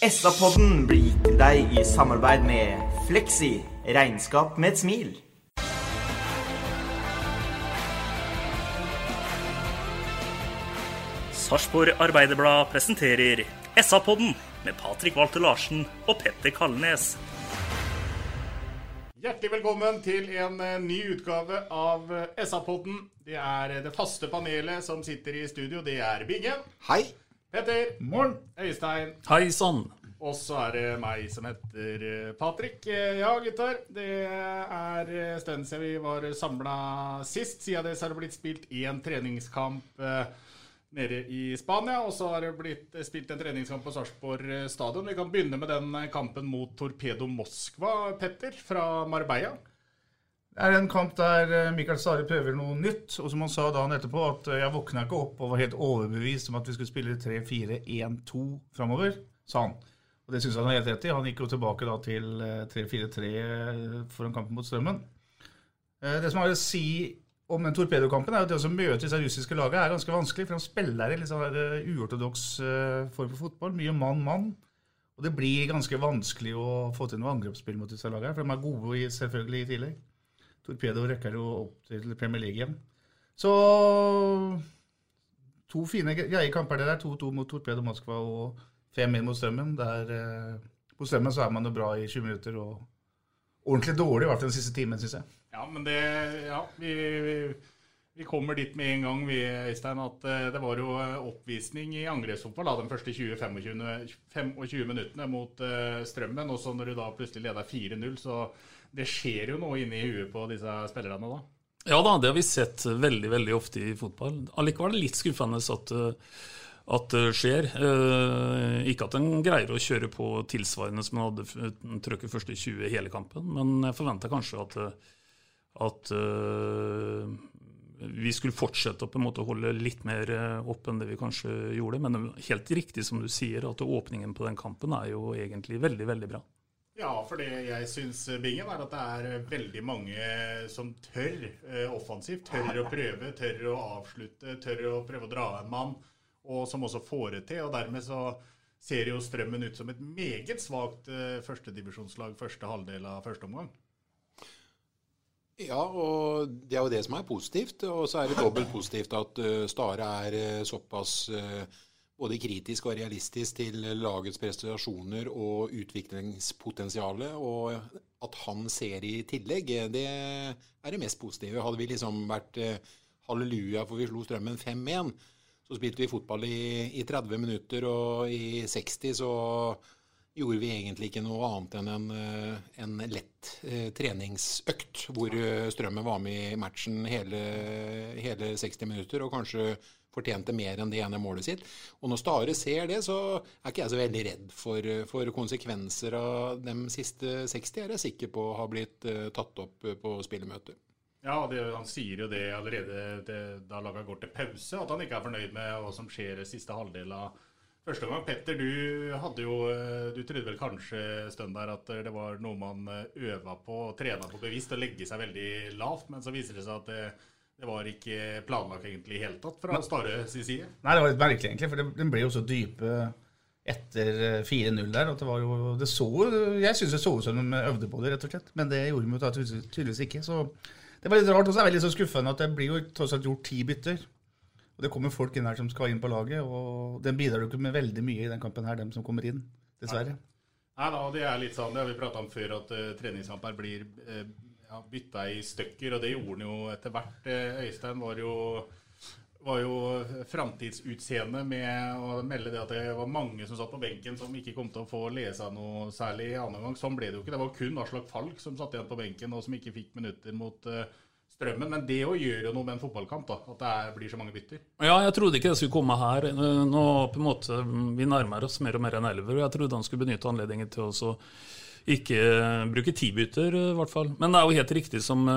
SA-podden blir gitt til deg i samarbeid med Fleksi. Regnskap med et smil. Sarpsborg Arbeiderblad presenterer SA-podden med Patrik Walter Larsen og Petter Kalnes. Hjertelig velkommen til en eh, ny utgave av eh, SA-podden. Det er eh, det faste panelet som sitter i studio. Det er Biggen, Hei! Petter, Morn, Øystein, Hei sann! og så er det meg som heter eh, Patrick. Eh, Ja, gutter. Det er eh, stund siden vi var samla sist. Siden det så har det blitt spilt én treningskamp nede i Spania. Og så har det blitt spilt en treningskamp på Sarpsborg stadion. Vi kan begynne med den kampen mot Torpedo Moskva, Petter, fra Marbella. Er en kamp der eh, Mikael Sari prøver noe nytt. Og som han sa dagen etterpå, at eh, jeg våkna ikke opp og var helt overbevist om at vi skulle spille 3-4-1-2 framover, sa han. Og det syns han har helt rett i. Han gikk jo tilbake da til eh, 3-4-3 foran kampen mot Strømmen. Eh, Det som er å si om den torpedokampen, er at det å møte disse russiske lagene er ganske vanskelig. For de spiller i litt sånn uortodoks form for fotball. Mye mann-mann. Og det blir ganske vanskelig å få til noe angrepsspill mot disse lagene. For de er gode selvfølgelig i tillegg. Torpedo rekker jo opp til Premier League igjen. Så to fine greie kamper det der. 2-2 mot Torpedo Moskva og 5-1 mot Strømmen. Der, eh, på Strømmen så er man jo bra i 20 minutter og ordentlig dårlig, i hvert fall den siste timen, syns jeg. Ja, men det Ja, vi, vi, vi kommer dit med en gang, vi, Øystein, at eh, det var jo eh, oppvisning i angrepsfotball de første 20-25 25 minuttene mot eh, Strømmen. Og så når du da plutselig leder 4-0, så det skjer jo noe inni huet på disse spillerne da. Ja da, det har vi sett veldig veldig ofte i fotball. Allikevel er det litt skuffende at, eh, at det skjer. Eh, ikke at en greier å kjøre på tilsvarende som en hadde trøkket første 20 i hele kampen, men jeg forventer kanskje at, eh, at eh, vi skulle fortsette å på en måte holde litt mer eh, opp enn det vi kanskje gjorde. Men helt riktig som du sier, at åpningen på den kampen er jo egentlig veldig, veldig bra. Ja, for det jeg syns, Bingen, er at det er eh, veldig mange som tør eh, offensivt. Tør å prøve, tør å avslutte, tør å prøve å dra en mann. Og som også får det til. Og dermed så ser jo Strømmen ut som et meget svakt eh, førstedivisjonslag første halvdel av første omgang. Ja, og det er jo det som er positivt. Og så er det dobbelt positivt at uh, Stare er uh, såpass uh, både kritisk og realistisk til lagets prestasjoner og utviklingspotensialet. Og at han ser i tillegg, eh, det er det mest positive. Hadde vi liksom vært uh, halleluja for vi slo Strømmen 5-1, så spilte vi fotball i, i 30 minutter, og i 60 så gjorde vi egentlig ikke noe annet enn en, eh, en lett eh, treningsøkt, hvor eh, Strømmen var med i matchen hele, hele 60 minutter, og kanskje fortjente mer enn det ene målet sitt. Og når Stare ser det, så er ikke jeg så veldig redd for, eh, for konsekvenser av de siste 60, er jeg sikker på har blitt eh, tatt opp eh, på spillemøter. Ja, det, han sier jo det allerede det, da laget går til pause, at han ikke er fornøyd med hva som skjer i siste halvdel av første omgang. Petter, du hadde jo Du trodde vel kanskje stund der at det var noe man øva på og trena på bevisst, å legge seg veldig lavt, men så viser det seg at det, det var ikke planlagt egentlig i hele tatt fra Stare sin side. Nei, det var litt merkelig, egentlig, for den ble jo så dype etter eh, 4-0 der. at det var jo, det så, Jeg syns det så ut som de øvde på det, rett og slett. Men det gjorde de jo tydeligvis ikke. Så det var litt rart. Og så er det veldig så skuffende at det blir jo tross alt gjort ti bytter. Og det kommer folk inn her som skal inn på laget, og den bidrar jo ikke med veldig mye i den kampen her, dem som kommer inn. Dessverre. Nei da, det er litt sånn, det har vi prata om før, at uh, treningskamper blir uh, ja, bytta i stykker. Og det gjorde han jo etter hvert. Uh, Øystein var jo var jo framtidsutseende med å melde det at det var mange som satt på benken som ikke kom til å få lese noe særlig i annen gang. Sånn ble det jo ikke. Det var kun Aslak Falk som satt igjen på benken og som ikke fikk minutter mot uh, strømmen. Men det òg gjør jo noe med en fotballkamp, da, at det blir så mange bytter. Ja, jeg trodde ikke det skulle komme her. Nå på en måte, Vi nærmer oss mer og mer en elver. og Jeg trodde han skulle benytte anledningen til å ikke bruke tibytter, i hvert fall. Men det er jo helt riktig som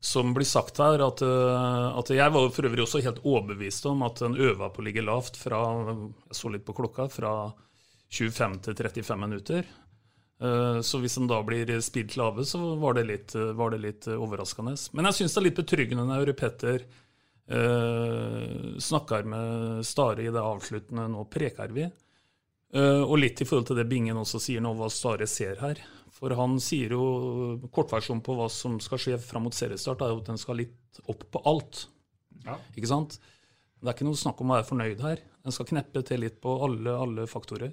som blir sagt her, at, eh, at, jeg var for øvrig også helt overbevist om at en øva på å ligge lavt fra jeg så litt på klokka, fra 25 til 35 minutter. Eh, så hvis en da blir spilt lave, så var det litt, var det litt overraskende. Men jeg syns det er litt betryggende når Petter eh, snakker med Stare i det avsluttende 'nå preker vi'. Eh, og litt i forhold til det Bingen også sier nå, hva Stare ser her. For han sier jo kortversjonen på hva som skal skje fram mot seriestart, er jo at den skal litt opp på alt. Ja. Ikke sant? Det er ikke noe snakk om å være fornøyd her. Den skal kneppe til litt på alle, alle faktorer.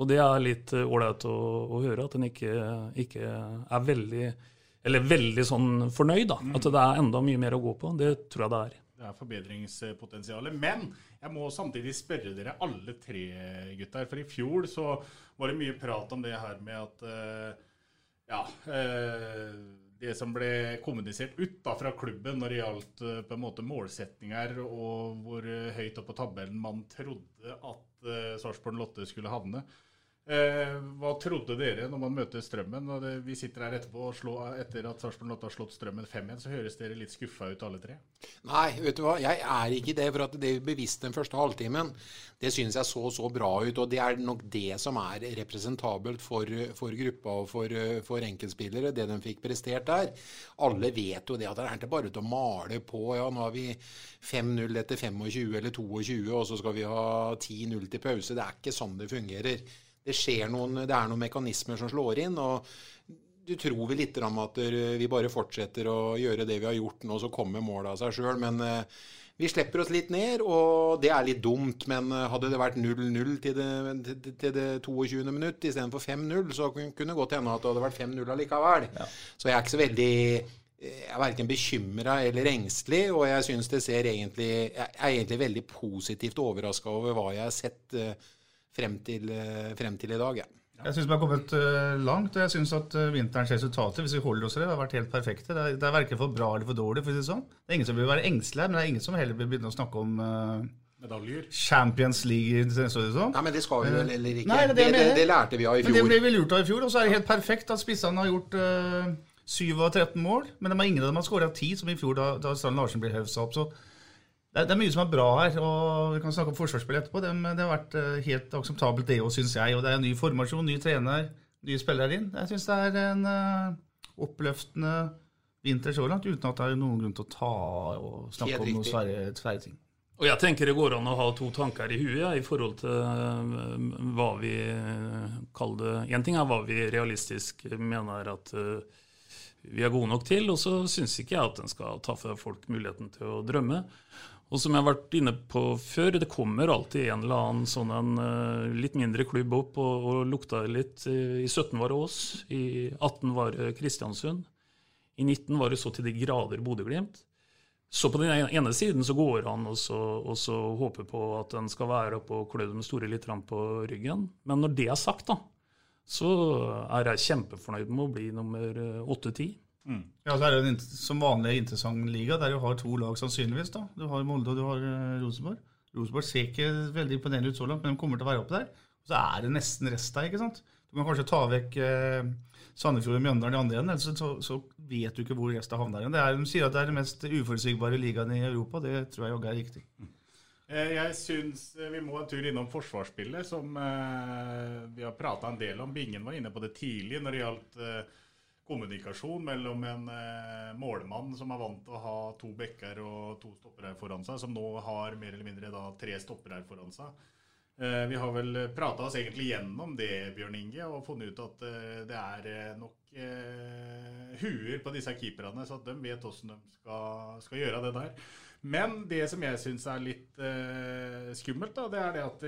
Og det er litt eh, ålreit å, å, høre, at den ikke, ikke, er veldig eller veldig sånn fornøyd. da, mm. At det er enda mye mer å gå på. Det tror jeg det er. Er forbedringspotensialet. Men jeg må samtidig spørre dere alle tre gutter. For i fjor så var det mye prat om det her med at uh, ja, eh, det som ble kommunisert ut da, fra klubben når det gjaldt eh, på en måte målsetninger, og hvor høyt opp på tabellen man trodde at Sarpsborg Lotte skulle havne. Eh, hva trodde dere når man møter Strømmen? Det, vi sitter her etterpå og slå, etter at Sarpsborg Lotte har slått Strømmen 5-1, så høres dere litt skuffa ut alle tre? Nei, vet du hva. Jeg er ikke det. For at det bevisst den første halvtimen, det syns jeg så så bra ut. Og det er nok det som er representabelt for, for gruppa og for, for, enkeltspillere, det de fikk prestert der. Alle vet jo det at det er ikke bare til å male på. Ja, nå har vi 5-0 etter 25 eller 22, og så skal vi ha 10-0 til pause. Det er ikke sånn det fungerer det, skjer noen, det er noen mekanismer som slår inn. og du tror vel litt om at vi bare fortsetter å gjøre det vi har gjort nå, så kommer målet av seg sjøl. Men uh, vi slipper oss litt ned, og det er litt dumt. Men uh, hadde det vært 0-0 til, til, til, det 22. minutt istedenfor 5-0, så kunne det godt hende at det hadde vært 5-0 allikevel. Ja. Så jeg er ikke så veldig jeg er verken bekymra eller engstelig, og jeg syns det ser egentlig Jeg er egentlig veldig positivt overraska over hva jeg har sett. Uh, frem til, eh, frem til i dag. Ja. Jeg syns vi har kommet uh, langt, og jeg syns at uh, vinterens resultater hvis vi holder oss til det, har vært helt perfekte. Det er, det er verken for bra eller for dårlig. for å si Det sånn. Det er ingen som vil være engstelig, men det er ingen som heller vil begynne å snakke om uh, Medaljer. Champions League. Sånn. Nei, men det skal vi vel heller ikke. Nei, det, det, det, det, lærte vi av i fjor. Men Det ble vi lurt av i fjor, og så er det helt perfekt at spissene har gjort 7 av 13 mål. Men de har ingen av dem har skåra 10, som i fjor da, da Strand Larsen ble hevsa opp. så det er, mye som er bra her. og Vi kan snakke om forsvarsspill etterpå. Det, det, har vært eh, helt akseptabelt, det òg, syns jeg. Og det er en ny formasjon, ny trener, nye spillere inn. Jeg syns det er en uh, oppløftende vinter så langt, uten at det er noen grunn til å ta og snakke om noen svære, svære, ting. Og jeg tenker det går an å ha to tanker i huet ja, i forhold til uh, hva vi kaller det Én ting er hva vi realistisk mener at uh, vi er gode nok til, og så syns ikke jeg at en skal ta fra folk muligheten til å drømme. Og som jeg har vært inne på før, det kommer alltid en eller annen sånn en uh, litt mindre klubb opp og, og lukta litt. I 17 var det Ås, i 18 var det Kristiansund. I 19 var det så til de grader Bodø-Glimt. Så på den ene siden så går han og så håper på at en skal være oppe og klø dem store litt på ryggen. Men når det er sagt, da, så er jeg kjempefornøyd med å bli nummer 8-10. Mm. Ja, så er det en, Som vanlig interessant liga, der du har to lag sannsynligvis. da. Du har Molde og du har uh, Rosenborg. Rosenborg ser ikke veldig imponerende ut så langt, men de kommer til å være oppe der. Og så er det nesten rest der. ikke sant? Du kan kanskje ta vekk eh, Sandefjord og Mjøndalen i andre enden, ellers så, så, vet du ikke hvor resten havner. Det er, de sier at det er den mest uforutsigbare ligaen i Europa. Det tror jeg er riktig. Mm. Jeg syns vi må en tur innom forsvarsspillet, som vi har prata en del om. Bingen var inne på det tidlig når det gjaldt kommunikasjon mellom en eh, målmann som er vant til å ha to bekker og to stoppere foran seg, som nå har mer eller mindre da, tre stoppere foran seg. Eh, vi har vel prata oss egentlig gjennom det, Bjørn Inge, og funnet ut at eh, det er eh, nok eh, huer på disse keeperne, så at de vet hvordan de skal, skal gjøre det der. Men det som jeg syns er litt eh, skummelt, da, det er det at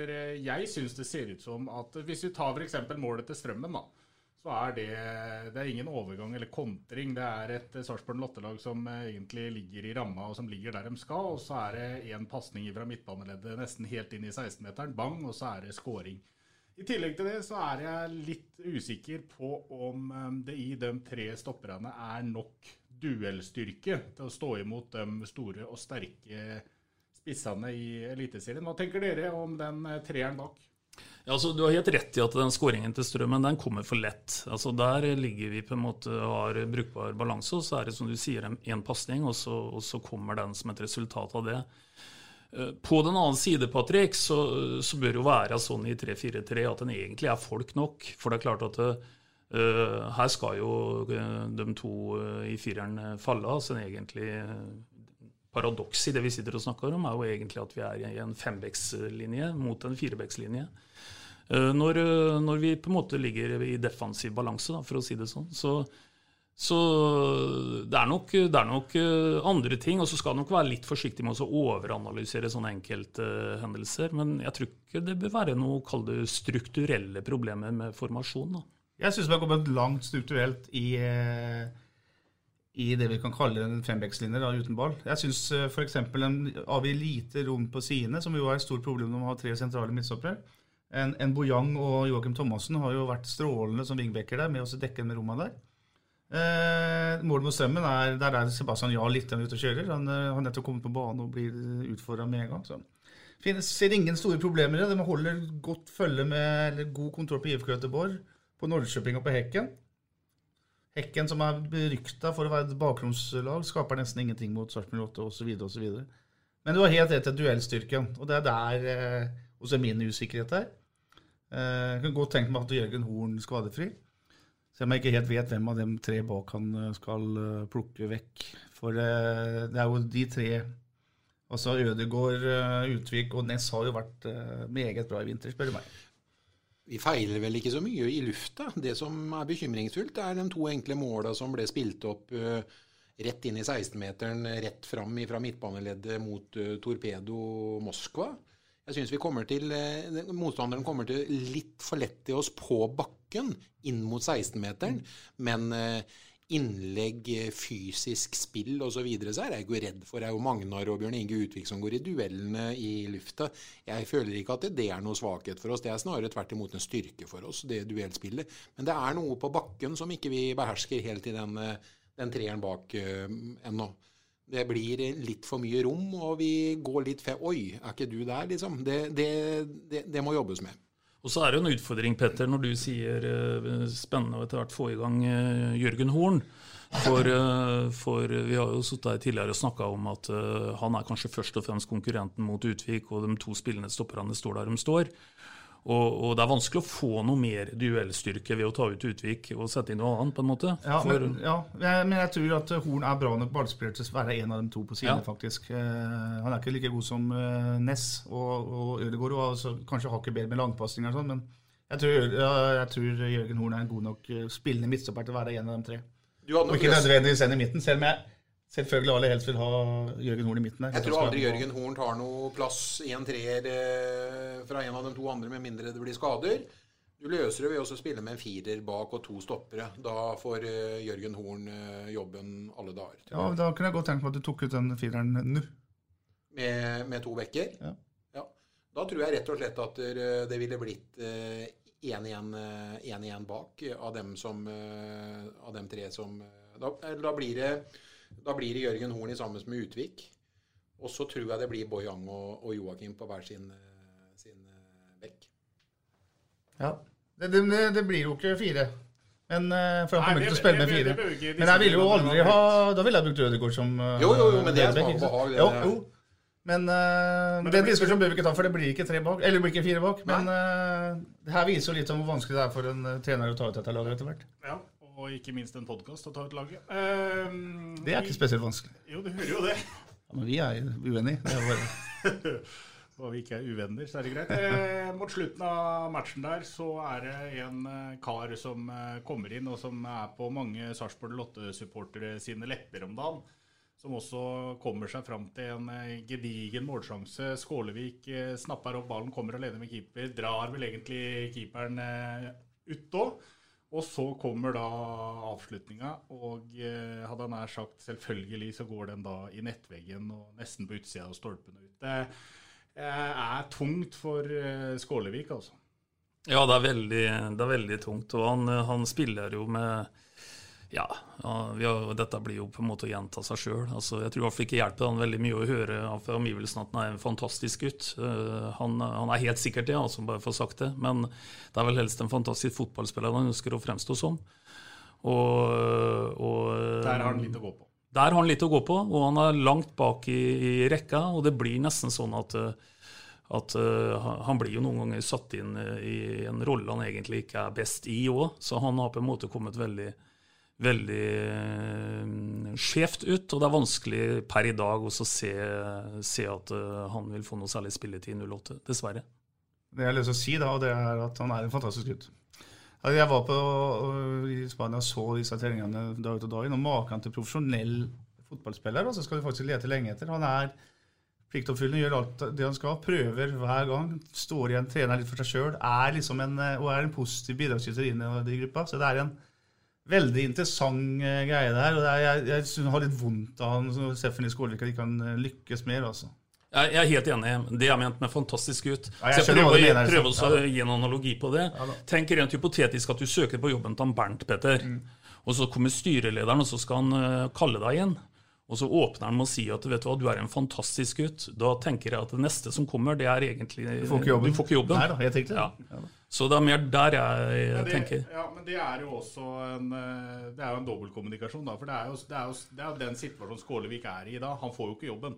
jeg syns det ser ut som at hvis vi tar f.eks. målet til Strømmen, da, så er det, det er ingen overgang eller kontring. Det er et eh, Sarpsborg Lottelag som eh, egentlig ligger i ramma og som ligger der de skal. Og så er det én pasning fra midtbaneleddet nesten helt inn i 16-meteren, bang, og så er det scoring. I tillegg til det så er jeg litt usikker på om eh, det i de tre stopperne er nok duellstyrke til å stå imot de store og sterke spissene i Eliteserien. Hva tenker dere om den treeren bak? Ja, altså, du har helt rett i at den skåringen til Strømmen den kommer for lett. Altså, der ligger vi på en måte har brukbar balanse, og så er det som du sier én pasning, og, og, så kommer den som et resultat av det. Eh, på den annen side Patrick, så, så bør det jo være sånn i 3-4-3 at den egentlig er folk nok. For det er klart at det, Uh, her skal jo uh, de to i fireren falle av. Så egentlig paradokset i det vi sitter og snakker om, er jo egentlig at vi er i en fembekslinje mot en firebekslinje. Når, når, vi på en måte ligger i defensiv balanse, for å si det sånn. Så, så det, er nok, det er nok andre ting. Og så skal det nok være litt forsiktig med å overanalysere sånne enkelthendelser. Men jeg tror ikke det bør være noe kall det strukturelle problemer med formasjon. da. Jeg syns vi har kommet langt strukturelt i, eh, i det vi kan kalle en fembekslinje uten ball. Jeg syns eh, f.eks. vi lite rom på sidene, som jo er et stort problem når man har tre sentrale midtstoppere. En, en Bojang og Joakim Thomassen har jo vært strålende som wingbacker der, med å dekke med rommene der. Eh, målet mot Strømmen er der er Sebastian Jahl litt ute og kjører. Han eh, har nettopp kommet på banen og blir utfordra med en gang. Så. Finnes, ser ingen store problemer i det. De holder godt følge med, eller god kontroll på IFK Göteborg på Norrköping og på Hekken. Hekken, som er berykta for å være et bakromslag, skaper nesten ingenting mot Sarpsborg 8 osv. osv. Men du har helt rett i duellstyrken, og det er der eh, også min usikkerhet er. Eh, jeg kan godt tenke meg at Jørgen Horn skadefri. Selv om jeg ikke helt vet hvem av de tre bak han eh, skal uh, plukke vekk. For uh, det er jo de tre Altså Ødegård, uh, Utvik og Ness har jo vært meget bra i vinter, spør du meg. Vi feiler vel ikke så mye i lufta. Det som er bekymringsfullt, er de to enkle måla som ble spilt opp uh, rett inn i 16-meteren, rett fram fra midtbaneleddet mot uh, Torpedo Moskva. Jeg syns uh, motstanderen kommer til litt for lett til oss på bakken inn mot 16-meteren, men innlegg, fysisk spill osv., så, videre, så er jeg ikke redd for. Det er jo Magnar og Bjørn Inge Utvik som går i duellene i lufta. Jeg føler ikke at det er noe svakhet for oss. Det er snarere tvert imot en styrke for oss, det duellspillet. Men det er noe på bakken som ikke vi behersker helt i den, den treeren bak uh, ennå. Det blir litt for mye rom, og vi går litt fe... Oi, er ikke du der, liksom? Det, det, det, det må jobbes med. Og så er det en utfordring, Petter, når du sier uh, spennende å etter hvert få i gang uh, Jørgen Horn. For, uh, for, vi har jo sittet her tidligere og snakka om at han er kanskje først og fremst konkurrenten mot Utvik, og de to spillende stopperne står der de står. Og, og, det er vanskelig å få noe mer duellstyrke ved å ta ut Utvik og sette inn noe annet, på en måte. Ja, For, men, ja, men, jeg tror at Horn er bra nok ballspiller til å være en av de to på siden, ja. faktisk. Uh, han er ikke like god som uh, Ness og, og Ødegaard, og altså, kanskje hakket bedre med langpasninger og sånn, men jeg tror, ja, jeg tror, Jørgen Horn er en god nok uh, spillende midtstopper til å være en av de tre. og ikke nødvendigvis en i midten, selv om jeg Selvfølgelig alle helst vil ha Jørgen Horn i midten. Der. Jeg tror aldri Jørgen Horn tar noe plass i en treer eh, fra en av de to andre, med mindre det blir skader. Du løser det ved å spille med en firer bak og to stoppere. Da får uh, Jørgen Horn uh, jobben alle dager. Ja, Da kunne jeg godt tenkt meg at du tok ut den fireren nå. Med, med, to bekker? Ja. ja. Da tror jeg rett og slett at det ville blitt én igjen bak av dem, som, av dem tre som da, da blir det da blir det Jørgen Horn i sammen med Utvik. Og så tror jeg det blir Boyang og, og Joakim på hver sin, eh, sin eh, bekk. Ja. Det, det, det, blir jo ikke fire. Men, eh, for han kommer ikke til å spille med fire. Men jeg ville jo aldri ha Da ville jeg brukt Ødegaard som Jo, jo, jo, men det er smak behag. Jo, jo. Men, uh, men den diskusjonen bør vi ikke ta, for det blir ikke tre bak. Eller det blir ikke fire bak. Men uh, det her viser jo litt om hvor vanskelig det er for en trener å ta ut dette laget etter hvert. Ja og ikke minst en podkast å ta ut laget. Um, det er ikke spesielt vanskelig. Jo, du hører jo det. Ja, men vi er uenige. Det er bare... og vi ikke er uvenner, så er det greit. Eh, mot slutten av matchen der så er det en eh, kar som eh, kommer inn, og som er på mange Sarpsborg Lotte-supportere sine lepper om dagen. som også kommer seg fram til en eh, gedigen målsjanse. Skålevik snapper opp ballen, kommer alene med keeper, drar vel egentlig keeperen ut da. Og så kommer da avslutninga, og eh, hadde han nær sagt selvfølgelig så går den da i nettveggen og nesten på utsida av stolpene ut. Det eh, er tungt for eh, Skålevik, altså. Ja, det er veldig, det er veldig tungt. Og han, han spiller jo med ja, ja har, dette blir jo på en måte å gjenta seg sjøl. Altså, jeg tror i hvert fall ikke hjelper han veldig mye å høre fra omgivelsene at han er en fantastisk gutt. Uh, han, han, er helt sikkert det, altså, bare for å ha sagt det. Men det er vel helst en fantastisk fotballspiller han ønsker å fremstå som. Og, og, Der har han litt å gå på. Der har han litt å gå på, og han er langt bak i, i rekka. Og det blir nesten sånn at at uh, han blir jo noen ganger satt inn i en rolle han egentlig ikke er best i òg. Så han har på en måte kommet veldig, veldig uh, skjevt ut. Og det er vanskelig per i dag også å se, se, at uh, han vil få noe særlig spilletid i 08, dessverre. Det jeg har lyst til å si, da, det er at han er en fantastisk gutt. Jeg var på, i Spania og så disse treningene dag ut og dag inn, og maken til profesjonell fotballspiller altså skal du faktisk lete lenge etter. Han er pliktoppfyllende, gjør alt det han skal, prøver hver gang. Står igjen, trener litt for seg sjøl, er liksom en, og er en positiv bidragsyter inn i gruppa. Så det er en veldig interessant uh, greie der. og er, Jeg, jeg har litt vondt av han Steffen i Skålvik at de kan uh, lykkes mer. altså. Jeg er helt enig. Det jeg ment med fantastisk gutt. Ja, jeg, jeg prøver, mener, prøver også å gi en analogi på det. Ja, Tenk rent hypotetisk at du søker på jobben til Bernt, Petter. Mm. Og så kommer styrelederen, og så skal han uh, kalle deg igjen. Og så åpner han med å si at vet du hva, du er en fantastisk gutt. Da tenker jeg at det neste som kommer, det er egentlig Du får ikke jobben. Du får ikke jobben. Nei da, jeg tenkte ja. Så det er mer der jeg, jeg det, tenker. Ja, men det er jo også en, eh, det er jo en dobbeltkommunikasjon. For det er, jo, det, er jo, det er jo den situasjonen Skålevik er i da. Han får jo ikke jobben.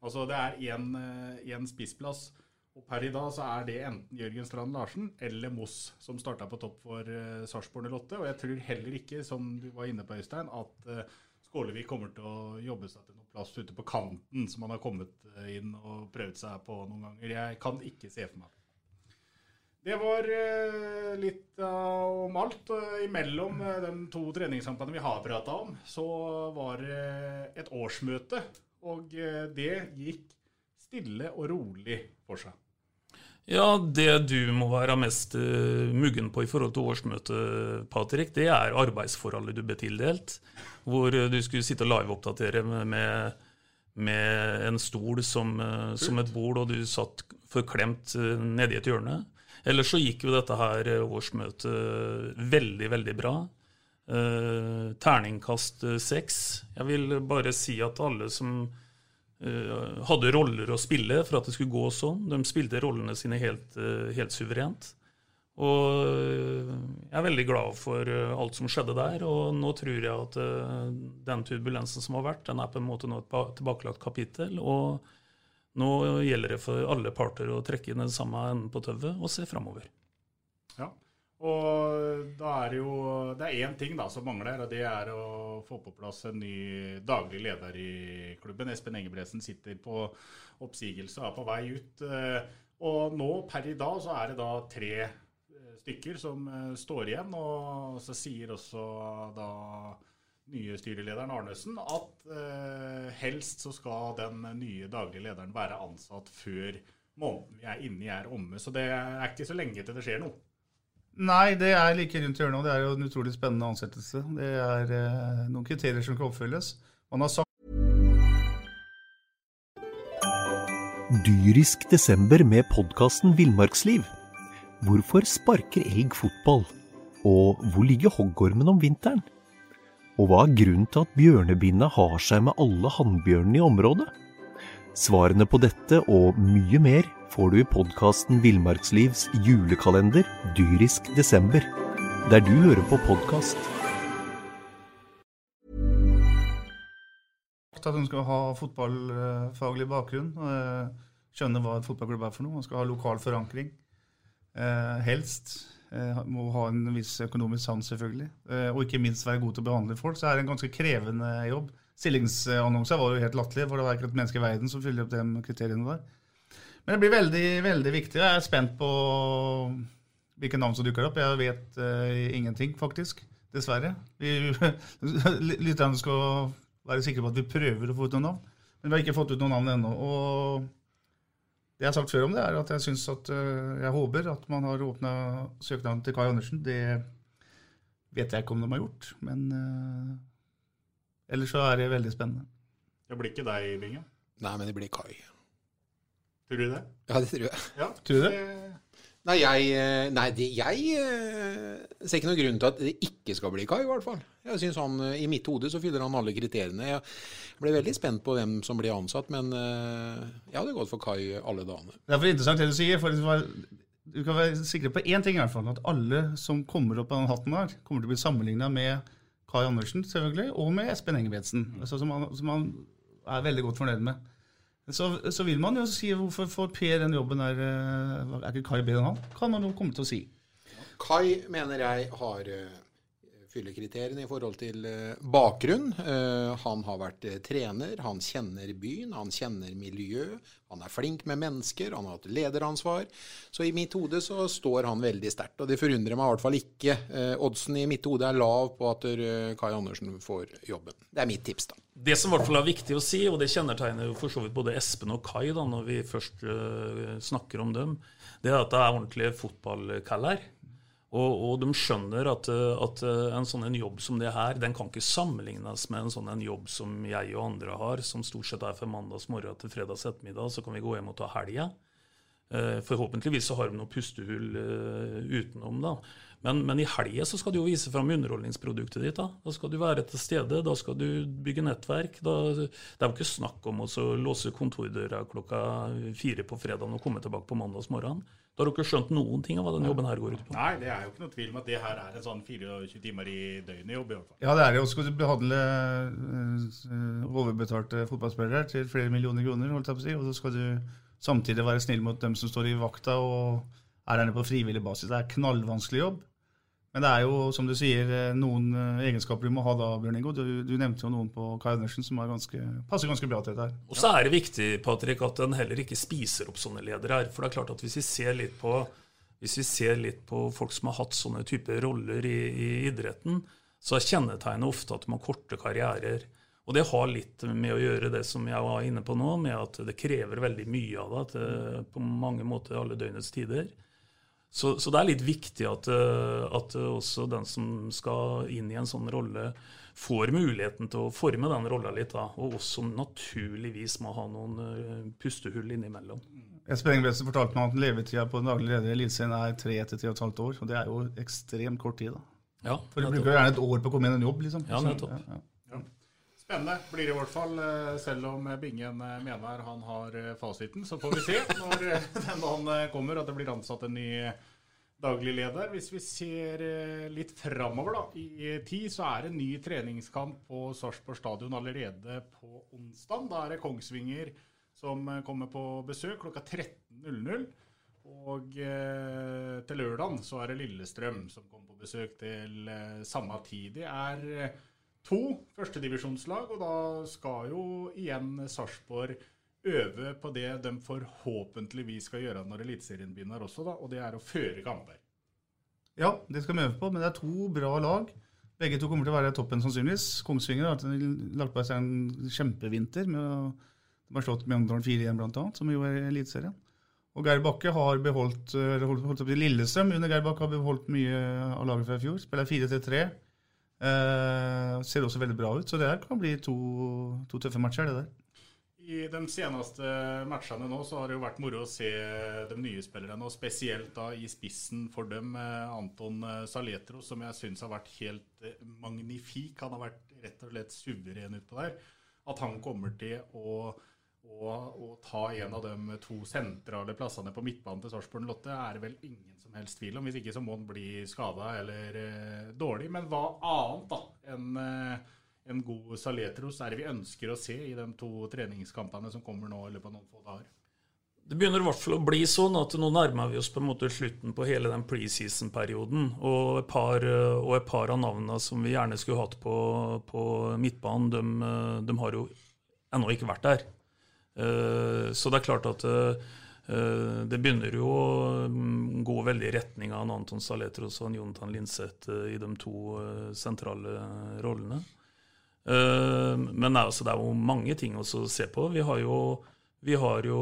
Altså Det er én eh, spissplass. Og per i dag så er det enten Jørgen Strand Larsen eller Moss som starta på topp for uh, Sarpsborg 08. Og jeg tror heller ikke, som du var inne på, Øystein, at uh, Skålevik kommer til å jobbe seg til noen plass ute på kanten, som han har kommet inn og prøvd seg på noen ganger. Jeg kan ikke se for meg det var uh, litt om alt. Uh, imellom uh, de to treningssamtalene vi har prata om, så var det et årsmøte. Og det gikk stille og rolig for seg. Ja, det du må være mest muggen på i forhold til årsmøtet, Patrick, det er arbeidsforholdet du ble tildelt. Hvor du skulle sitte og liveoppdatere med, med en stol som, som, et bord, og du satt forklemt nedi et hjørne. Ellers så gikk jo dette her eh, årsmøtet veldig, veldig bra. Uh, terningkast seks. Jeg vil bare si at alle som uh, hadde roller å spille for at det skulle gå sånn, de spilte rollene sine helt, helt suverent. Og jeg er veldig glad for alt som skjedde der. Og nå tror jeg at den turbulensen som har vært, den er på en måte nå et tilbakelagt kapittel. og nå gjelder det for alle parter å trekke inn den samme enden på tauet og se framover. Ja, og da er jo Det er én ting da som mangler, og det er å få på plass en ny daglig leder i klubben. Espen Engebretsen sitter på oppsigelse og er på vei ut. Eh, og nå, per i dag, så er det da tre eh, stykker som eh, står igjen. Og så sier også da nye styrelederen Arnesen at eh, helst så skal den nye daglige lederen være ansatt før måneden vi er inne i er omme. Så det er ikke så lenge til det skjer noe. Nei, det er like rundt hjørnet. Det er jo en utrolig spennende ansettelse. Det er eh, noen kriterier som kan oppfylles. Man har sagt Dyrisk desember med podkasten Villmarksliv. Hvorfor sparker elg fotball? Og hvor ligger hoggormen om vinteren? Og hva er grunnen til at bjørnebinna har seg med alle hannbjørnene i området? Svarene på dette og mye mer får du i podkasten Villmarkslivs julekalender dyrisk desember, der du hører på podkast. At hun skal ha fotballfaglig bakgrunn, eh, skjønne hva et fotballklubb er for noe. Man skal ha lokal forankring. Eh, helst. Eh, må ha en viss økonomisk sans, selvfølgelig. Eh, og ikke minst være god til å behandle folk. Så er det en ganske krevende jobb. Stillingsannonser var jo helt latterlig, for det var ikke et menneske i verden som fyller opp de kriteriene der. Men det blir veldig, veldig viktig. Jeg er spent på hvilke navn som dukker opp. Jeg vet uh, ingenting, faktisk. Dessverre. Lytterne skal være sikre på at vi prøver å få ut noen navn. Men vi har ikke fått ut noen navn ennå. Og det jeg har sagt før om det, er at jeg syns at eh, jeg håper at man har åpna søknaden til Kai Andersen. Det vet jeg ikke om de har gjort, men uh, ellers så er det veldig spennende. Det blir ikke deg, Binge? Nei, men det blir Kai. Tror du det? Ja, det tror jeg. Ja. Tror du det? Nei, jeg, eh, nei, det, jeg eh, ser ikke noen grunn til at det ikke skal bli Kai, i hvert fall. Jeg synes han, eh, I mitt hode så fyller han alle kriteriene. Jeg ble veldig spent på hvem som blir ansatt, men jeg hadde gått for Kai alle dagene. Det er for interessant det du sier. for Du kan være sikker på én ting, i hvert fall, at alle som kommer opp av den hatten her, kommer til å bli sammenligna med Kai Andersen selvfølgelig, og med Espen Engebretsen, altså, som, som han er veldig godt fornøyd med. Så, så, vil man jo si hvorfor får Per den jobben der Er ikke Kai bedre enn han? Kan man jo komme til å si. Kai mener jeg har kriteriene i forhold til bakgrunn. Han har vært trener, han kjenner byen, han kjenner miljø. Han er flink med mennesker, han har hatt lederansvar. Så i mitt hode så står han veldig sterkt. Og det forundrer meg i hvert fall ikke. Oddsen i mitt hode er lav på at Kai Andersen får jobben. Det er mitt tips, da. Det som i hvert fall er viktig å si, og det kjennetegner for så vidt både Espen og Kai da, når vi først snakker om dem, det er at det er ordentlige fotballkaller. Og, og, de skjønner at, at, en sånn en jobb som det her, den kan ikke sammenlignes med en sånn en jobb som jeg og andre har, som stort sett er fra mandags morgen til fredags ettermiddag. Så kan vi gå hjem og ta helga. Uh, forhåpentligvis så har de noe pustehull uh, utenom. da. Men, men, i helga så skal du jo vise fram underholdningsproduktet ditt. Da Da skal du være til stede, da skal du bygge nettverk. Da, det er jo ikke snakk om å låse kontordøra klokka fire på fredag og komme tilbake på mandags morgen. Da har du ikke skjønt noen ting av hva denne jobben her går ut på. Nei, det er jo ikke noe tvil om at det her er en sånn 24 timer i døgnet-jobb. i hvert fall. Ja, det er det. Og skal du behandle uh, overbetalte fotballspillere til flere millioner kroner, holdt jeg på å si, og så skal du samtidig være snill mot dem som står i vakta og er der på frivillig basis. Det er knallvanskelig jobb. Men det er jo, som du sier, noen egenskaper du må ha da, Bjørn Ingo. Du, du nevnte jo noen på Kai Andersen som ganske, passer ganske bra til dette her. Og så er det viktig Patrick, at en heller ikke spiser opp sånne ledere her. For det er klart at hvis vi ser litt på, ser litt på folk som har hatt sånne typer roller i, i idretten, så er kjennetegnet ofte at de har korte karrierer. Og det har litt med å gjøre det som jeg var inne på nå, med at det krever veldig mye av deg på mange måter alle døgnets tider. Så, så, det er litt viktig at, at, også den som skal inn i en sånn rolle, får muligheten til å forme den rolla litt, da, og også naturligvis må ha noen pustehull innimellom. Espen Engebretsen fortalte meg at levetida på den daglige leder i Eliteserien er tre til tre og et halvt år. og Det er jo ekstremt kort tid. da. Ja, For du bruker gjerne et år på å komme inn i en jobb. liksom. Ja, nettopp. Ja, ja. Spennende blir det i hvert fall, selv om Bingen mener han har fasiten. Så får vi se når den dagen kommer at det blir ansatt en ny daglig leder. Hvis vi ser litt framover da, i tid, så er det en ny treningskamp på Sarpsborg stadion allerede på onsdag. Da er det Kongsvinger som kommer på besøk klokka 13.00. Og eh, til lørdag så er det Lillestrøm som kommer på besøk til eh, samme tid. Det er to førstedivisjonslag, og da skal jo igjen Sarpsborg øve på det de forhåpentligvis skal gjøre når Eliteserien begynner også, da, og det er å føre kamper. Ja, det skal vi øve på, men det er to bra lag. Begge to kommer til å være toppen sannsynligvis. Kongsvinger har lagt på seg en kjempevinter. med å de har slått Mjøndalen 4-1 bl.a., som jo er Eliteserien. Og Geir Bakke har beholdt holdt, holdt opp i Lillestrøm under Geir Bakke har beholdt mye av laget fra i fjor. Spiller 4-3. Eh, ser også veldig bra ut, så det her kan bli to, to tøffe matcher. det der. I de seneste matchene nå så har det jo vært moro å se de nye spillerne, og spesielt da i spissen for dem, Anton Saletro, som jeg syns har vært helt magnifik. Han har vært rett og slett suveren utpå der. At han kommer til å, å, ta en av de to sentrale plassene på midtbanen til Sarpsborg Lotte, er vel ingen helst tvil om. Hvis ikke så må han bli skada eller eh, dårlig. Men hva annet da enn eh, en god Saletros er det vi ønsker å se i de to treningskampene som kommer nå eller på noen få dager? Det begynner i hvert fall å bli sånn at nå nærmer vi oss på en måte slutten på hele den preseason-perioden. Og, par, og et par av navnene som vi gjerne skulle hatt på, på midtbanen, de, de, har jo ennå ikke vært der. Så det er klart at det begynner jo å gå veldig i retning av Anton Saletros og Jonathan Linseth i de to sentrale rollene. Eh, men altså, det er jo mange ting å se på. Vi har jo, vi har jo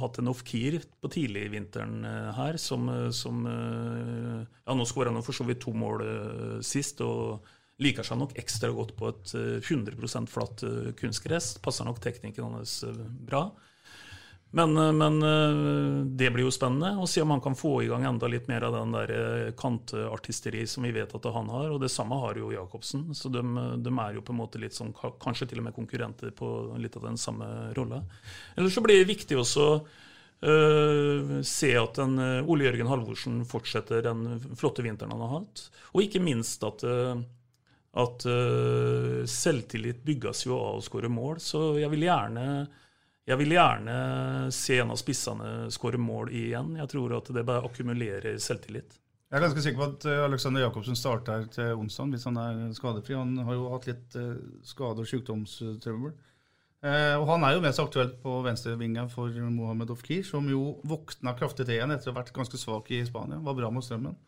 hatt en off-keer på tidlig i vinteren eh, her som, som Ja, nå skåra han for så vidt to mål sist. og liker seg nok ekstra godt på et 100% flatt kunstgress. Passer nok teknikken hans bra. Men, eh, men, eh, det blir jo spennende å se om han kan få i gang enda litt mer av den der eh, kantartisteri som vi vet at han har. Og det samme har jo Jacobsen. Så de, de, er jo på en måte litt sånn, kanskje til og med konkurrenter på litt av den samme rolla. Eller så blir det viktig også uh, se at den, uh, Ole Jørgen Halvorsen fortsetter den flotte vinteren han har hatt. Og ikke minst at uh, at selvtillit bygges jo av å skåre mål. Så jeg vil gjerne jeg vil gjerne se en av spissene skåre mål igjen. Jeg tror at det bare akkumulerer selvtillit. Jeg er ganske sikker på at eh, Alexander Jacobsen starter til onsdag hvis han er skadefri. Han har jo hatt litt eh, skade- og sykdomstrøbbel. Eh, og han er jo mest aktuelt på venstrevinga for Mohammed Ofkir, som jo våkna kraftig til igjen etter å ha vært ganske svak i Spania. Var bra mot strømmen.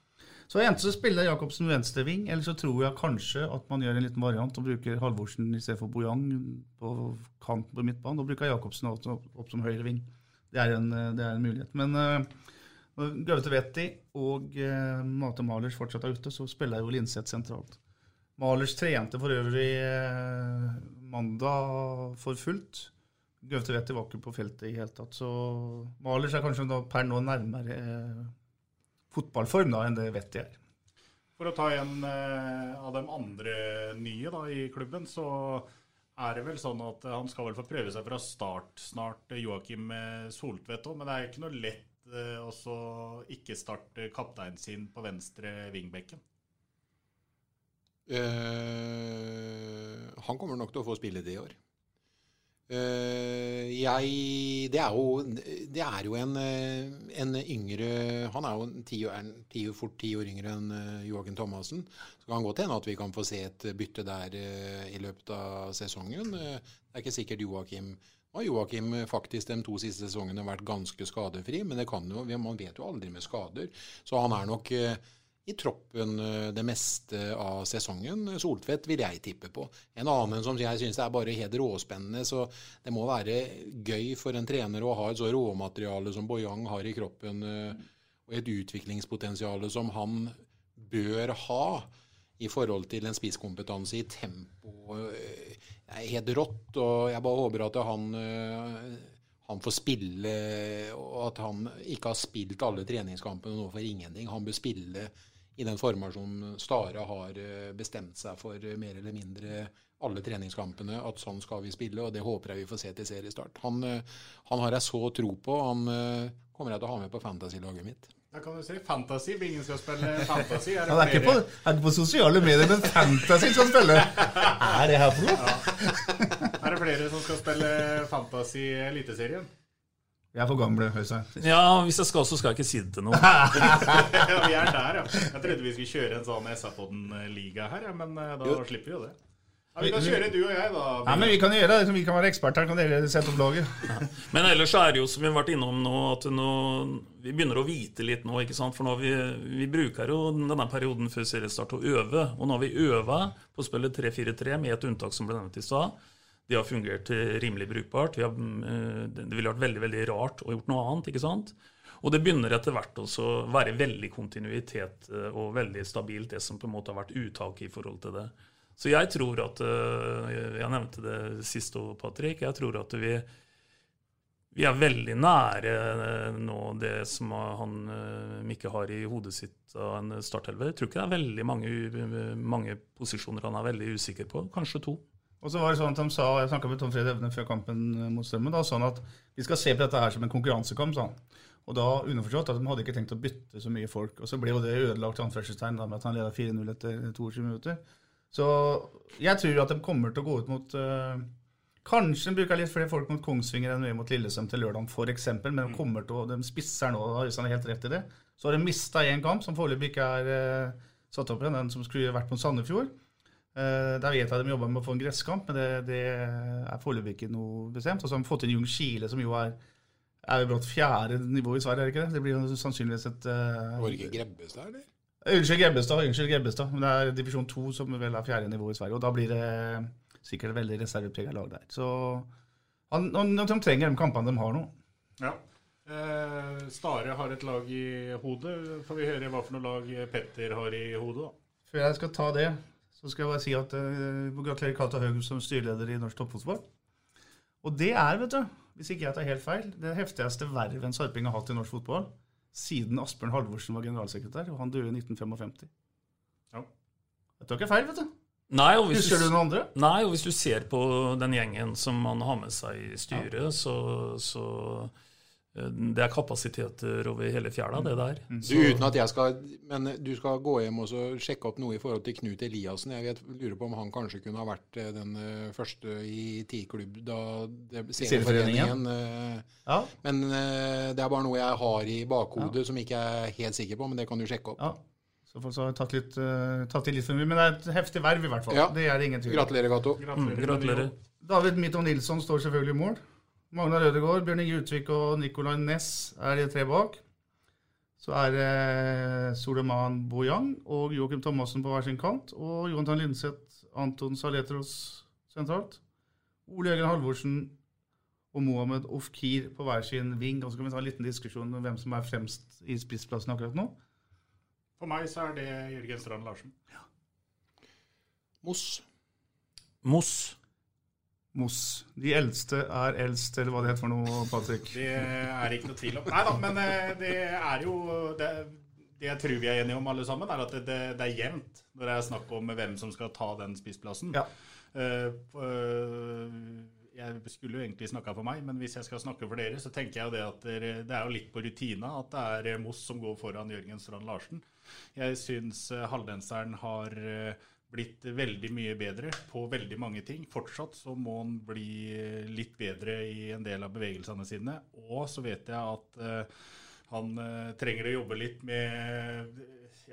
Så enten så spiller Jacobsen venstreving, eller så tror jeg kanskje at man gjør en liten variant og bruker Halvorsen i stedet for Bojang på kanten på midtbanen. Og bruker Jacobsen opp, opp som høyreving. Det, en, det er en mulighet. Men uh, Gaute Vetti og uh, Mate Malers fortsatt er ute, så spiller jo Linseth sentralt. Malers trente for øvrig uh, mandag for fullt. Gaute Vetti var ikke på feltet i hele tatt. Så Malers er kanskje per nå nærmere fotballform da, enn det vet jeg er. For å ta en eh, av de andre nye da, i klubben, så er det vel sånn at han skal vel få prøve seg fra start snart, Joakim Soltvedt òg. Men det er ikke noe lett eh, å ikke starte kapteinen sin på venstre vingbekken. Eh, han kommer nok til å få spille det i år. Uh, jeg det er, jo, det er jo, en, eh, en yngre Han er jo ti, ti, fort ti år yngre enn uh, Joakim Thomassen. Så kan godt hende at vi kan få se et bytte der i løpet av sesongen. det er ikke sikkert Joakim har Joakim faktisk de to siste sesongene vært ganske skadefri, men det kan jo, man vet jo aldri med skader. Så han er nok i troppen eh, det meste av sesongen. Soltvedt vil jeg tippe på. En annen som jeg syns er bare helt råspennende. Så det må være gøy for en trener å ha et så råmateriale som Boyang har i kroppen, eh, og et utviklingspotensial som han bør ha i forhold til en spisskompetanse i tempo. Det er helt rått, og jeg bare håper at han eh, han får spille, og at han ikke har spilt alle treningskampene nå for ingenting. Han bør spille i den formasjonen Stare har eh, bestemt seg for eh, mer eller mindre alle treningskampene, at sånn skal vi spille, og det håper jeg vi får se til seriestart. Han, eh, han har jeg så tro på. Han kommer jeg til å ha med på fantasy-laget mitt. Da kan du si Fantasy. Ingen skal spille Fantasy. Er det, Han er, ikke på, er ikke på sosiale medier, men Fantasy skal spille. Hva er det her for noe? Ja. Er det flere som skal spille Fantasy Eliteserien? Vi er for gamle, Høystein. Ja, hvis jeg skal, så skal jeg ikke si det til noen. ja, vi er der, ja. Jeg trodde vi skulle kjøre en sånn SA-podden-liga her, ja, men eh, da jo. slipper vi jo det. Ja, vi kan kjøre du og jeg, da. Ja, men Vi kan gjøre det. Vi kan være eksperter. Kan dere sette opp laget? Ja. Men ellers er det jo, som vi har vært innom nå, at nå, vi begynner å vite litt nå. ikke sant? For nå vi, vi bruker jo denne perioden før seriestart å øve. Og nå har vi øva på å spille 3-4-3 med et unntak som ble nevnt i stad. De har fungert rimelig brukbart. Har, eh, det ville vært veldig veldig rart å gjort noe annet. ikke sant? Og det begynner etter hvert også å være veldig kontinuitet eh, og veldig stabilt, det som på en måte har vært uttaket i forhold til det. Så jeg tror at eh, Jeg nevnte det sist òg, Patrick. Jeg tror at vi, vi er veldig nære nå det som han Mikke har i hodet sitt av en startelver. Jeg tror ikke det er veldig mange, mange posisjoner han er veldig usikker på. Kanskje to. Og så var det sånn at de sa, Jeg snakka med Tom Fred Evne før kampen eh, mot Strømmen. da, sånn at Vi skal se på dette her som en konkurransekamp. sa han. Og da underforstått at de hadde ikke tenkt å bytte så mye folk. Og så ble jo det ødelagt anførselstegn da, med at han leda 4-0 etter 22 minutter. Så jeg tror at de kommer til å gå ut mot øh, Kanskje de bruker litt flere folk mot Kongsvinger enn mye mot Lillesøm til lørdag, f.eks. Men de kommer til å, de spisser nå, hvis han har helt rett i det. Så har de mista én kamp, som foreløpig ikke er øh, satt opp igjen, den som skulle vært mot Sandefjord. Uh, der vet jeg de jobber med å få en gresskamp, men det, det er foreløpig ikke noe bestemt. Og så har de fått inn Jung Kile, som jo er er brått fjerde nivå i Sverige, er det ikke det? Det blir jo sannsynligvis et uh, Var det ikke Grebbestad, eller? Unnskyld, Grebbestad. Unnskyld, Grebbestad. Men det er divisjon to som vel er fjerde nivå i Sverige. Og da blir det sikkert et veldig reserveprega lag der. Så han, han, de trenger de kampene de har nå. Ja. Eh, Stare har et lag i hodet. Får vi høre hva for noe lag Petter har i hodet, da? Før jeg skal ta det, så skal jeg bare si at uh, gratulerer Kata Haug som styreleder i norsk toppfotball. Og det er, vet du, hvis ikke jeg tar helt feil, det heftigste vervet en sarping har hatt i norsk fotball siden Asbjørn Halvorsen var generalsekretær, og han døde i 1955. Ja. Jeg tar ikke feil, vet du. Nei, og hvis Husker du noen andre? Nei, og hvis du ser på den gjengen som han har med seg i styret, ja. så, så det er kapasiteter over hele fjæra, det der. Mm. Du, uten at jeg skal, Men du skal gå hjem og sjekke opp noe i forhold til Knut Eliassen. Jeg vet, lurer på om han kanskje kunne ha vært eh, den eh, første i TI-klubb da Serieforeningen. Ja. Men det er bare noe jeg har i bakhodet ja. som ikke er helt sikker på, men det kan du sjekke opp. Ja. Så får vi tatt, litt, tatt litt for mye, men det er et heftig verv i hvert fall. Ja. Det er det ingen tvil Gratulerer, Gato. Mm, gratulerer. David Mitton Nilsson står selvfølgelig i mål. Magna Rødegård, Bjørn Inge Utvik og Nicolay Næss er de tre bak. Så er det Soleman Bojang og Joakim Thomassen på hver sin kant. Og Jonathan Linseth, Anton Saletros sentralt. Ole Jørgen Halvorsen og Mohammed Ofkir på hver sin ving. Og så kan vi ta en liten diskusjon om hvem som er fremst i spissplassen akkurat nå. For meg så er det Jørgen Strand Larsen. Ja. Moss. Moss. Moss. De eldste er eldst, eller hva det heter for noe, Patrick? Det er ikke noe tvil om. Nei da, men eh, det er jo det, det, jeg tror vi er enige om alle sammen, er at det, det, det er jevnt når det er snakk om hvem som skal ta den spissplassen. Ja. Uh, uh, jeg skulle jo egentlig snakka for meg, men hvis jeg skal snakke for dere, så tenker jeg jo det at det er jo litt på rutina at det er Moss som går foran Jørgen Strand Larsen. Jeg syns eh, haldenseren har eh, blitt veldig mye bedre på veldig mange ting. Fortsatt så må han bli eh, litt bedre i en del av bevegelsene sine. Og så vet jeg at han trenger å jobbe litt med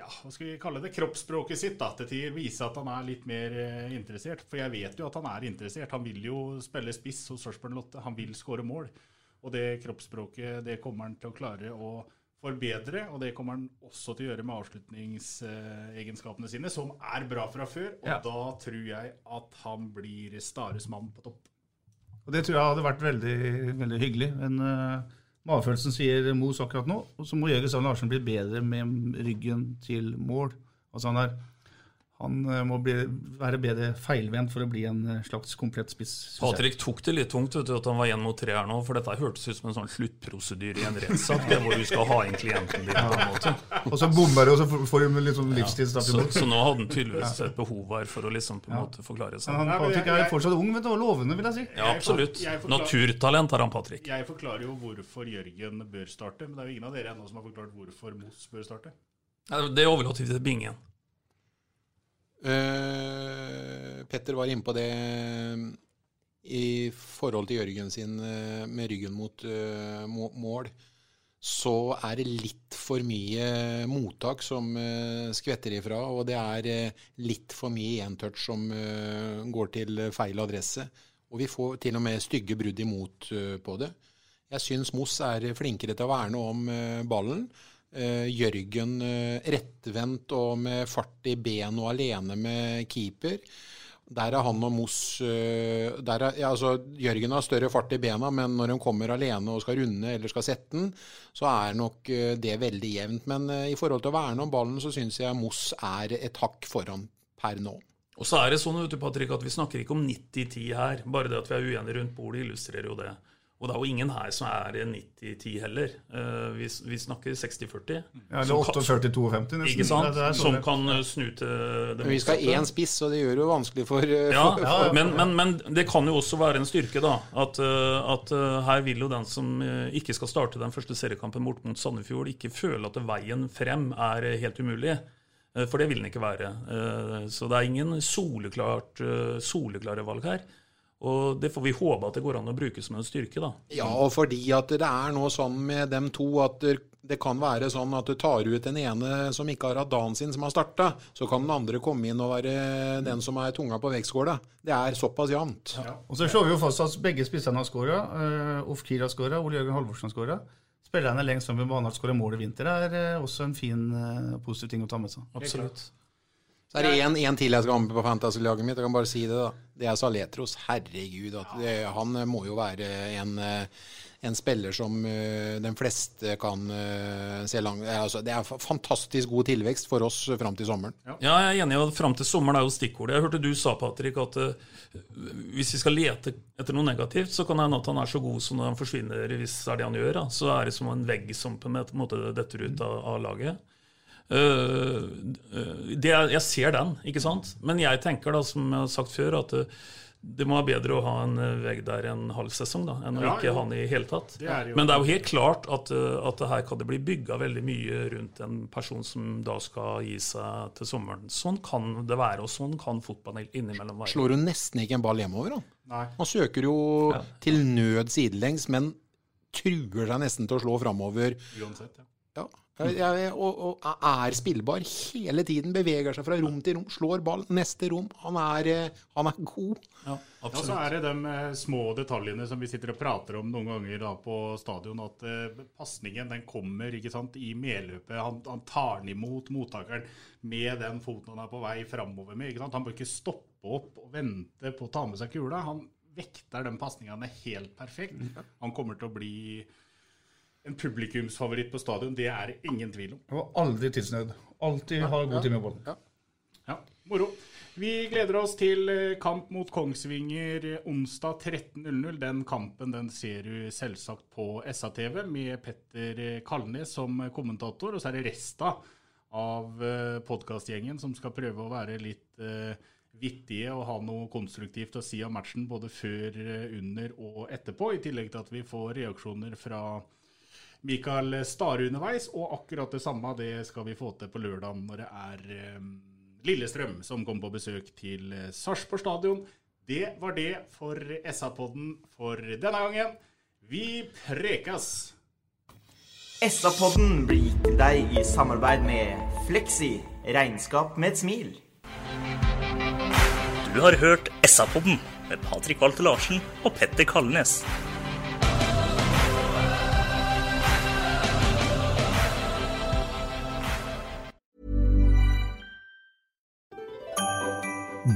ja, hva skal vi kalle det, kroppsspråket sitt da, til tider. Vise at han er litt mer eh, interessert. For jeg vet jo at han er interessert. Han vil jo spille spiss hos Sarpsborg Lotte. Han vil skåre mål. Og det kroppsspråket det kommer han til å klare å forbedre, og det kommer han også til å gjøre med avslutningsegenskapene sine, som er bra fra før. Og ja. da tror jeg at han blir Stares mann på topp. Og Det tror jeg hadde vært veldig, veldig hyggelig. Men uh Magefølelsen sier Mos akkurat nå. Og så må Jørgen Sand Larsen bli bedre med ryggen til mål. Altså han er han eh, må bli, være bedre feilvendt for å bli en eh, slags komplett spiss. Patrick tok det litt tungt vet du, at han var én mot tre her nå, for dette hørtes ut som en sånn sluttprosedyre i en rettssak, hvor du skal ha inn klienten din. på en måte. Og så bommer du, og så får du litt sånn livstidsstraff ja, så, så, nå hadde han tydeligvis et behov her for å liksom på en måte forklare seg. Han, Patrick er fortsatt ung vet du, og lovende, vil jeg si. Ja, absolutt. Naturtalent har han, Patrick. Jeg forklarer jo hvorfor Jørgen bør starte, men det er jo ingen av dere ennå som har forklart hvorfor Moss bør starte. Det overlater vi til Bingen. Uh, Petter var inne på det eh, i forhold til Jørgen sin uh, med ryggen mot uh, mål. Så er det litt for mye mottak som skvetter ifra, og det er litt for mye entouch som går til feil adresse. Og vi får til og med stygge brudd imot på det. Jeg syns Moss er flinkere til å verne om ballen. Uh, Jørgen uh, rettvendt og med fart i ben og alene med keeper. Der er han og Moss uh, er, ja, altså, Jørgen har større fart i bena, men når han kommer alene og skal runde eller skal sette den, så er nok det veldig jevnt. Men i forhold til å verne om ballen, så syns jeg Moss er et hakk foran per nå. Og så er det sånn vet Patrick, at vi snakker ikke om 90-10 her. Bare det at vi er uenige rundt bordet, illustrerer jo det. Og det er jo ingen her som er 90-10 heller. Uh, vi, vi, snakker 60-40. Ja, eller 48-52 nesten. Ikke sant? Ja, som kan eh, snu til det Men Vi skal ha én spiss, og det gjør det jo vanskelig for, uh, ja, for, for men, men, men, det kan jo også være en styrke, da. At, uh, at her vil jo den som ikke skal starte den første seriekampen bort mot Sandefjord, ikke føle at veien frem er helt umulig. For det vil den ikke være. Så det er ingen soleklart, soleklare valg her. Og det får vi håpe at det går an å bruke som en styrke, da. Ja, og fordi at det er noe sånn med dem to at det kan være sånn at du tar ut den ene som ikke har hatt dagen sin, som har starta, så kan den andre komme inn og være den som er tunga på vektskåla. Det er såpass jevnt. Ja. Og så slår vi jo fast at begge spissene har skåra. Uh, Ofkir har skåra, Ole Jørgen Halvorsen har skåra. Spillerne lengst frem i banen har skåra mål i vinter, er uh, også en fin, uh, positiv ting å ta med seg. Absolutt. Så er det én til jeg skal ha med på fantasy-laget mitt. Jeg kan bare si det, da. Det er Saletros. Herregud. At det, han må jo være en, eh, en spiller som eh, de fleste kan eh, se langt altså, Det er fantastisk god tilvekst for oss fram til sommeren. Ja, jeg er enig. og Fram til sommeren er jo stikkordet. Jeg hørte du sa, Patrick, at uh, hvis vi skal lete etter noe negativt, så kan det hende at han er så god som når han forsvinner, hvis det er det han gjør. Da. Så er det som en vegg som på en måte detter ut av, av laget. Uh, det, jeg ser den, ikke sant? Men jeg tenker, da, som jeg har sagt før, at uh, det må være bedre å ha en vegg der en halv sesong da, enn å ja, ikke ha den i hele tatt. Det Men det er jo helt klart at, at her kan det bli bygga veldig mye rundt en person som da skal gi seg til sommeren. Sånn kan det være, og sånn kan fotballen innimellom være. Slår jo nesten ikke en ball hjemover, da? Nei. Han søker jo ja. til nød sidelengs, men truer seg nesten til å slå framover. Uansett, ja. ja. Og, og, er spillbar hele tiden. Beveger seg fra rom til rom, slår ball. Neste rom. Han er, eh, han er god. Ja, ja, så er det de eh, små detaljene som vi sitter og prater om noen ganger da på stadion. At uh, pasningen den kommer ikke sant, i medløpet. Han, han, tar den imot mottakeren med den foten han er på vei framover med. Ikke sant? Han bør ikke stoppe opp og vente på å ta med seg kula. Han vekter den pasninga helt perfekt. Han kommer til å bli en publikumsfavoritt på stadion, det er det ingen tvil om. Var aldri tidsnød. Alltid ha god tid med ballen. Ja. ja, moro. Vi gleder oss til eh, kamp mot Kongsvinger onsdag 13.00. Den kampen den ser du selvsagt på SA-TV med Petter Kalnes som kommentator. Og så er det resta av eh, podkastgjengen som skal prøve å være litt vittige og ha noe konstruktivt å si om matchen både før, under og etterpå. I tillegg til at vi får reaksjoner fra Mikael Stare underveis. Og akkurat det samme det skal vi få til på lørdag når det er eh, Lillestrøm som kommer på besøk til eh, Sarpsborg stadion. Det var det for SA-podden for denne gangen. Vi prekas! SA-podden blir gitt til deg i samarbeid med Fleksi regnskap med et smil. Du har hørt SA-podden med Patrik Walter Larsen og Petter Kalnes.